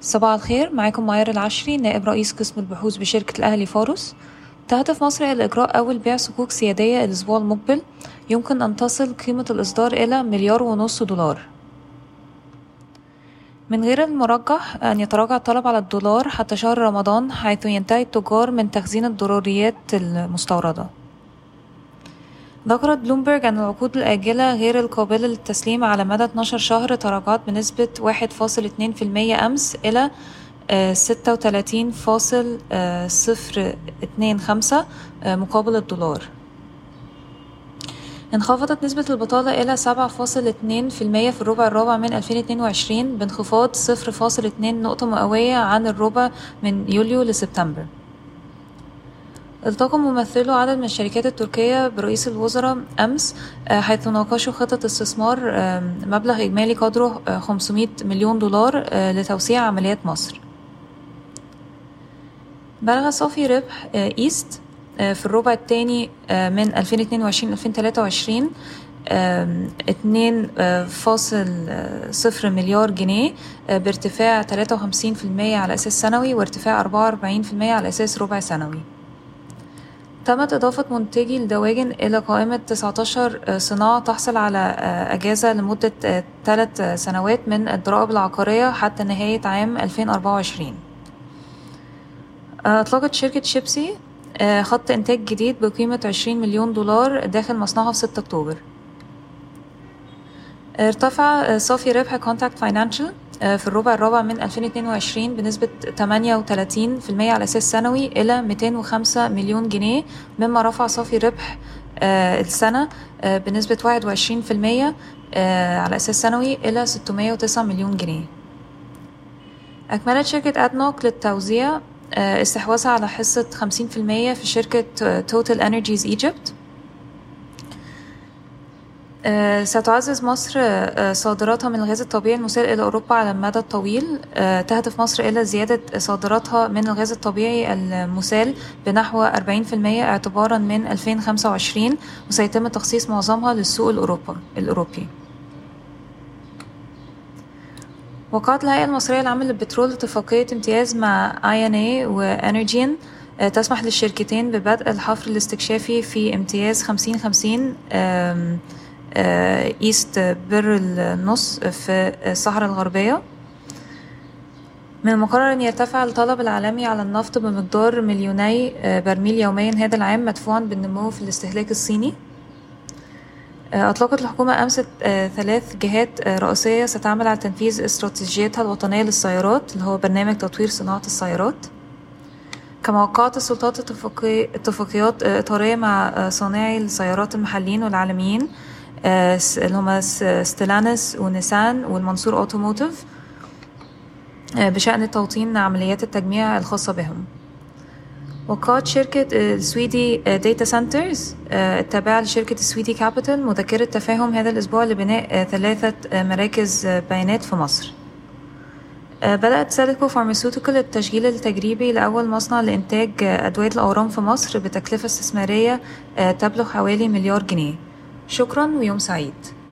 صباح الخير معاكم معير العشري نائب رئيس قسم البحوث بشركة الأهلي فارس تهدف مصر إلى إجراء أول بيع صكوك سيادية الأسبوع المقبل. يمكن أن تصل قيمة الإصدار إلى مليار ونص دولار. من غير المرجح أن يتراجع الطلب على الدولار حتى شهر رمضان حيث ينتهي التجار من تخزين الضروريات المستوردة. ذكرت بلومبرج أن العقود الآجلة غير القابلة للتسليم على مدى 12 شهر تراجعت بنسبة 1.2% أمس إلى ستة وتلاتين فاصل صفر اتنين خمسة مقابل الدولار. انخفضت نسبة البطالة إلى سبعة فاصل اتنين في المية في الربع الرابع من ألفين اتنين وعشرين بانخفاض صفر فاصل اتنين نقطة مئوية عن الربع من يوليو لسبتمبر. التقى ممثلو عدد من الشركات التركية برئيس الوزراء أمس حيث ناقشوا خطة استثمار مبلغ إجمالي قدره 500 مليون دولار لتوسيع عمليات مصر. بلغ صافي ربح إيست في الربع الثاني من 2022 2023 اتنين فاصل صفر مليار جنيه بارتفاع تلاتة وخمسين في المية على أساس سنوي وارتفاع أربعة وأربعين في المية على أساس ربع سنوي. تمت إضافة منتجي الدواجن إلى قائمة 19 صناعة تحصل على أجازة لمدة ثلاث سنوات من الضرائب العقارية حتى نهاية عام 2024 أطلقت شركة شيبسي خط إنتاج جديد بقيمة 20 مليون دولار داخل مصنعها في 6 أكتوبر. ارتفع صافي ربح Contact Financial في الربع الرابع من 2022 بنسبة 38% على أساس سنوي إلى 205 مليون جنيه مما رفع صافي ربح السنة بنسبة 21% على أساس سنوي إلى 609 مليون جنيه. أكملت شركة أدنوك للتوزيع استحواذها على حصة 50% في شركة TotalEnergies Egypt آه، ستعزز مصر آه، صادراتها من الغاز الطبيعي المسال إلى أوروبا على المدى الطويل آه، تهدف مصر إلى زيادة صادراتها من الغاز الطبيعي المسال بنحو 40% اعتبارا من 2025 وسيتم تخصيص معظمها للسوق الأوروبا الأوروبي. وقعت الهيئة المصرية العامة للبترول اتفاقية امتياز مع Eni و Energean تسمح للشركتين ببدء الحفر الاستكشافي في امتياز 50 50 آه، East بير النص في الصحراء الغربية. من المقرر أن يرتفع الطلب العالمي على النفط بمقدار مليوني آه، برميل يوميا هذا العام مدفوعا بالنمو في الاستهلاك الصيني. آه، أطلقت الحكومة أمس ثلاث جهات رئيسية ستعمل على تنفيذ استراتيجيتها الوطنية للسيارات اللي هو برنامج تطوير صناعة السيارات. كما وقعت السلطات اتفاقيات إطارية مع صانعي السيارات المحليين والعالميين اللي هما Stellantis ونيسان والمنصور Automotive بشأن توطين عمليات التجميع الخاصة بهم. وقعت شركة السويدي Data Centers التابعة لشركة السويدي Capital مذكرة تفاهم هذا الأسبوع لبناء ثلاثة مراكز بيانات في مصر. بدأت سيليكو Pharmaceutical التشغيل التجريبي لأول مصنع لإنتاج أدوية الأورام في مصر بتكلفة استثمارية تبلغ حوالي مليار جنيه. شكرا ويوم سعيد.